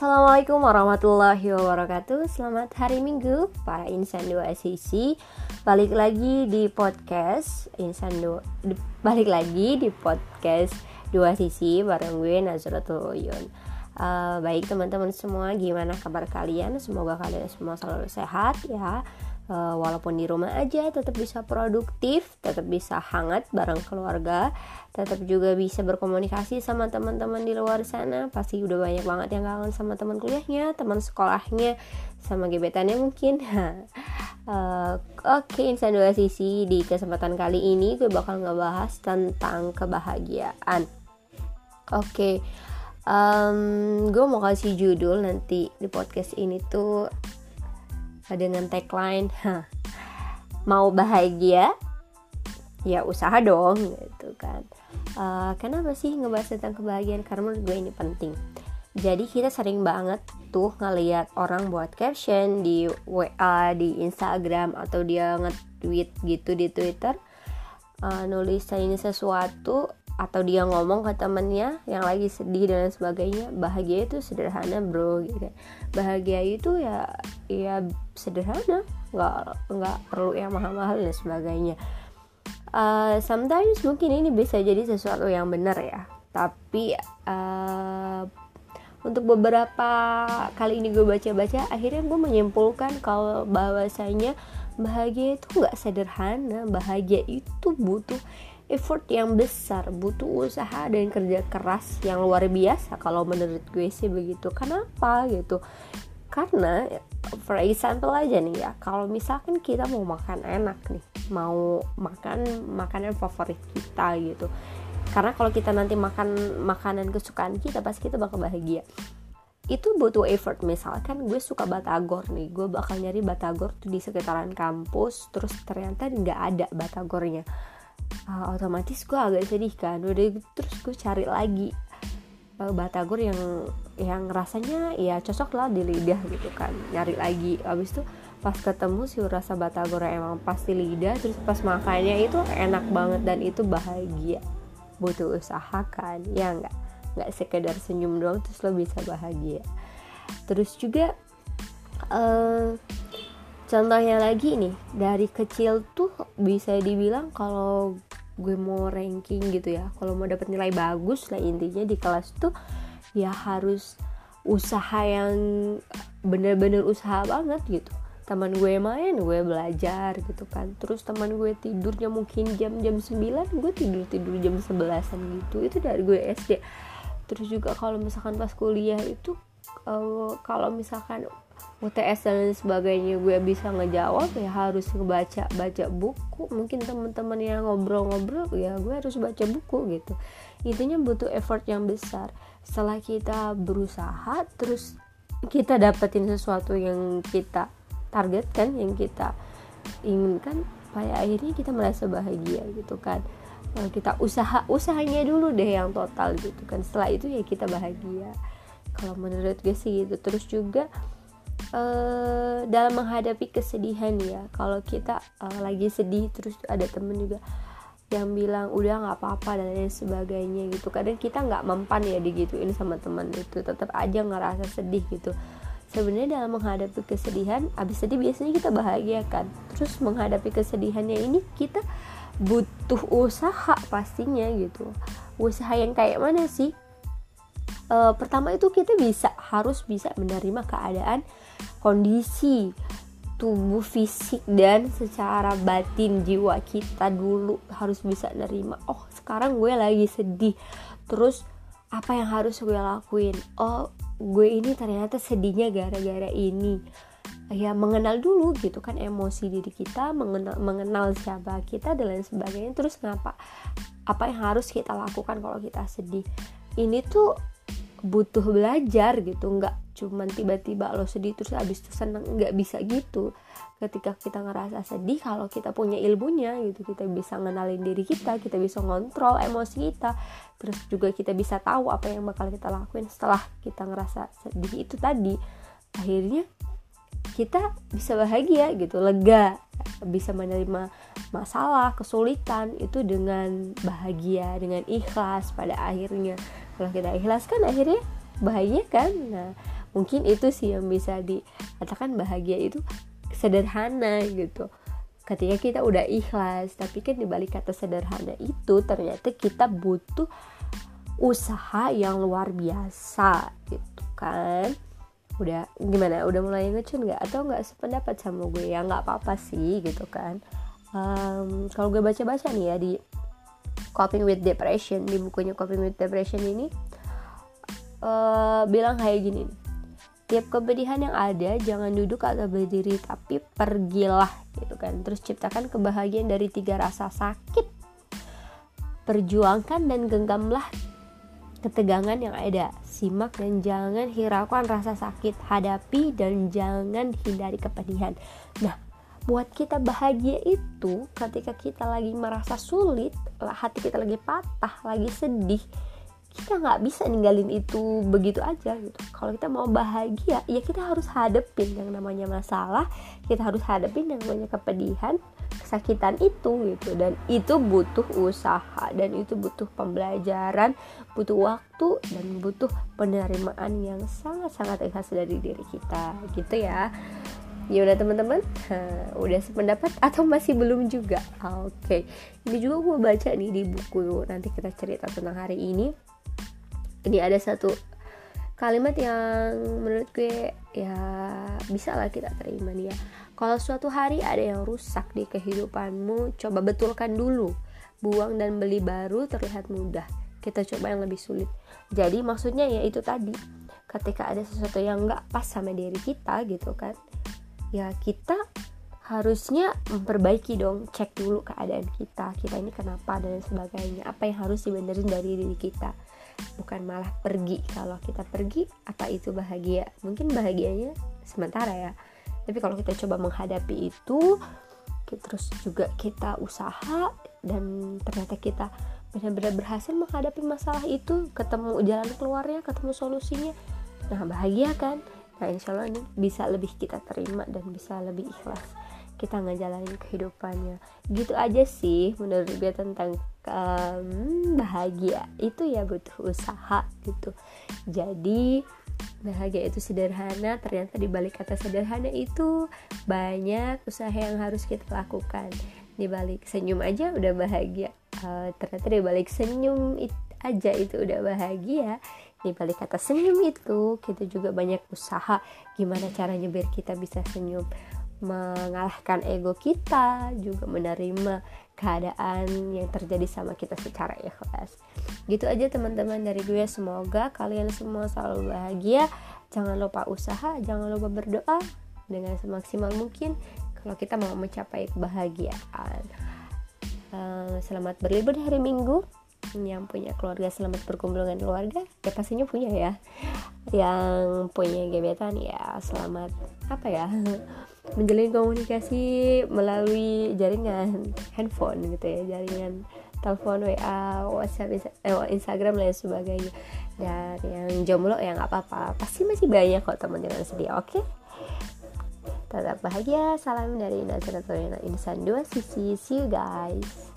Assalamualaikum warahmatullahi wabarakatuh. Selamat hari Minggu para insan dua sisi Balik lagi di podcast Insan dua Balik lagi di podcast dua sisi Bareng gue Nazratul Uyun uh, Baik teman-teman semua Gimana kabar kalian? Semoga kalian semua selalu sehat ya uh, walaupun di rumah aja tetap bisa produktif, tetap bisa hangat bareng keluarga, tetap juga bisa berkomunikasi sama teman-teman di luar sana. Pasti udah banyak banget yang kangen sama teman kuliahnya, teman sekolahnya, sama gebetannya mungkin. uh, Oke, okay, insan dua sisi di kesempatan kali ini gue bakal ngebahas tentang kebahagiaan. Oke. Okay. Um, gue mau kasih judul nanti di podcast ini tuh dengan tagline mau bahagia? Ya usaha dong gitu kan. Uh, kenapa sih ngebahas tentang kebahagiaan? Karena menurut gue ini penting. Jadi kita sering banget tuh ngeliat orang buat caption di WA di Instagram atau dia nge-tweet gitu di Twitter uh, nulisin sesuatu atau dia ngomong ke temennya yang lagi sedih dan sebagainya bahagia itu sederhana bro gitu kan. bahagia itu ya ya sederhana nggak nggak perlu yang mahal-mahal dan sebagainya uh, sometimes mungkin ini bisa jadi sesuatu yang benar ya tapi uh, untuk beberapa kali ini gue baca-baca akhirnya gue menyimpulkan kalau bahwasanya bahagia itu nggak sederhana bahagia itu butuh effort yang besar butuh usaha dan kerja keras yang luar biasa kalau menurut gue sih begitu. Kenapa gitu? Karena for example aja nih ya kalau misalkan kita mau makan enak nih mau makan makanan favorit kita gitu. Karena kalau kita nanti makan makanan kesukaan kita pasti kita bakal bahagia. Itu butuh effort. Misalkan gue suka batagor nih gue bakal nyari batagor tuh di sekitaran kampus terus ternyata nggak ada batagornya uh, otomatis gue agak sedih kan. Udah gitu, terus gue cari lagi uh, batagor yang yang rasanya ya cocok lah di lidah gitu kan. Nyari lagi. Abis itu pas ketemu sih rasa batagor yang emang pasti lidah terus pas makannya itu enak banget dan itu bahagia. Butuh usaha kan ya nggak? Nggak sekedar senyum doang terus lo bisa bahagia. Terus juga uh, contohnya lagi nih dari kecil tuh bisa dibilang kalau gue mau ranking gitu ya kalau mau dapat nilai bagus lah intinya di kelas tuh ya harus usaha yang bener-bener usaha banget gitu. Teman gue main gue belajar gitu kan. Terus teman gue tidurnya mungkin jam-jam 9 gue tidur tidur jam 11an gitu. Itu dari gue SD terus juga kalau misalkan pas kuliah itu uh, kalau misalkan UTS dan sebagainya gue bisa ngejawab ya harus ngebaca baca buku. Mungkin teman-teman yang ngobrol-ngobrol ya gue harus baca buku gitu. Intinya butuh effort yang besar. Setelah kita berusaha terus kita dapetin sesuatu yang kita targetkan yang kita inginkan pada akhirnya kita merasa bahagia gitu kan. Kita usaha usahanya dulu deh yang total gitu kan. Setelah itu ya kita bahagia kalau menurut gue sih gitu. Terus juga uh, dalam menghadapi kesedihan ya kalau kita uh, lagi sedih terus ada temen juga yang bilang udah nggak apa-apa dan lain sebagainya gitu. Kadang kita nggak mempan ya digituin sama teman itu tetap aja ngerasa sedih gitu. Sebenarnya dalam menghadapi kesedihan abis sedih biasanya kita bahagia kan. Terus menghadapi kesedihannya ini kita butuh usaha pastinya gitu. Usaha yang kayak mana sih e, pertama itu kita bisa harus bisa menerima keadaan kondisi tubuh fisik dan secara batin jiwa kita dulu. Harus bisa nerima oh sekarang gue lagi sedih. Terus apa yang harus gue lakuin? Oh gue ini ternyata sedihnya gara-gara ini. Ya mengenal dulu gitu kan emosi diri kita mengenal mengenal siapa kita dan lain sebagainya. Terus ngapa apa yang harus kita lakukan kalau kita sedih? Ini tuh butuh belajar gitu nggak cuman tiba-tiba lo sedih terus abis itu seneng nggak bisa gitu. Ketika kita ngerasa sedih kalau kita punya ilmunya gitu kita bisa ngenalin diri kita kita bisa ngontrol emosi kita terus juga kita bisa tahu apa yang bakal kita lakuin setelah kita ngerasa sedih itu tadi. Akhirnya kita bisa bahagia gitu lega bisa menerima masalah kesulitan itu dengan bahagia dengan ikhlas pada akhirnya kalau kita ikhlas kan akhirnya bahagia kan? Nah mungkin itu sih yang bisa dikatakan bahagia itu sederhana gitu. Ketika kita udah ikhlas tapi kan dibalik kata sederhana itu ternyata kita butuh usaha yang luar biasa gitu kan? Udah gimana? Udah mulai ngecun nggak? Atau nggak sependapat sama gue? Ya nggak apa-apa sih gitu kan. Um, kalau gue baca-baca nih ya di Coping with Depression di bukunya Coping with Depression ini uh, bilang kayak gini tiap kepedihan yang ada jangan duduk atau berdiri tapi pergilah gitu kan terus ciptakan kebahagiaan dari tiga rasa sakit perjuangkan dan genggamlah ketegangan yang ada. Simak dan jangan hiraukan rasa sakit, hadapi dan jangan hindari kepedihan. Nah, buat kita bahagia itu ketika kita lagi merasa sulit, hati kita lagi patah, lagi sedih, kita nggak bisa ninggalin itu begitu aja gitu. Kalau kita mau bahagia, ya kita harus hadepin yang namanya masalah, kita harus hadepin yang namanya kepedihan, kesakitan itu gitu. Dan itu butuh usaha dan itu butuh pembelajaran butuh waktu dan butuh penerimaan yang sangat-sangat ikhlas dari diri kita. Gitu ya ya udah teman-teman udah sependapat atau masih belum juga oke okay. ini juga gue baca nih di buku nanti kita cerita tentang hari ini ini ada satu kalimat yang menurut gue ya bisa lah kita terima nih ya kalau suatu hari ada yang rusak di kehidupanmu, coba betulkan dulu. Buang dan beli baru terlihat mudah. Kita coba yang lebih sulit. Jadi maksudnya ya itu tadi. Ketika ada sesuatu yang nggak pas sama diri kita gitu kan. Ya kita harusnya memperbaiki dong. Cek dulu keadaan kita. Kita ini kenapa dan sebagainya. Apa yang harus dibenerin dari diri kita bukan malah pergi kalau kita pergi apa itu bahagia mungkin bahagianya sementara ya tapi kalau kita coba menghadapi itu terus juga kita usaha dan ternyata kita benar-benar berhasil menghadapi masalah itu ketemu jalan keluarnya ketemu solusinya nah bahagia kan nah insya Allah ini bisa lebih kita terima dan bisa lebih ikhlas kita ngejalanin kehidupannya. Gitu aja sih menurut gue tentang um, bahagia itu ya butuh usaha gitu. Jadi bahagia itu sederhana ternyata di balik kata sederhana itu banyak usaha yang harus kita lakukan. Di balik senyum aja udah bahagia uh, ternyata di balik senyum it, aja itu udah bahagia di balik kata senyum itu kita juga banyak usaha gimana caranya biar kita bisa senyum. Mengalahkan ego kita juga menerima keadaan yang terjadi sama kita secara ikhlas. Gitu aja teman-teman dari gue. Semoga kalian semua selalu bahagia. Jangan lupa usaha jangan lupa berdoa dengan semaksimal mungkin kalau kita mau mencapai kebahagiaan. Uh, selamat berlibur hari minggu yang punya keluarga selamat berkumpul dengan keluarga ya pastinya punya ya. Yang punya gebetan ya selamat apa ya menjalin komunikasi melalui jaringan handphone gitu ya jaringan telepon WA WhatsApp eh, Instagram dan sebagainya. Dan yang jomblo ya nggak apa-apa pasti masih banyak kok teman jangan sedih oke? Okay? tetap bahagia salam dari Nazareth Insan dua sisi see you guys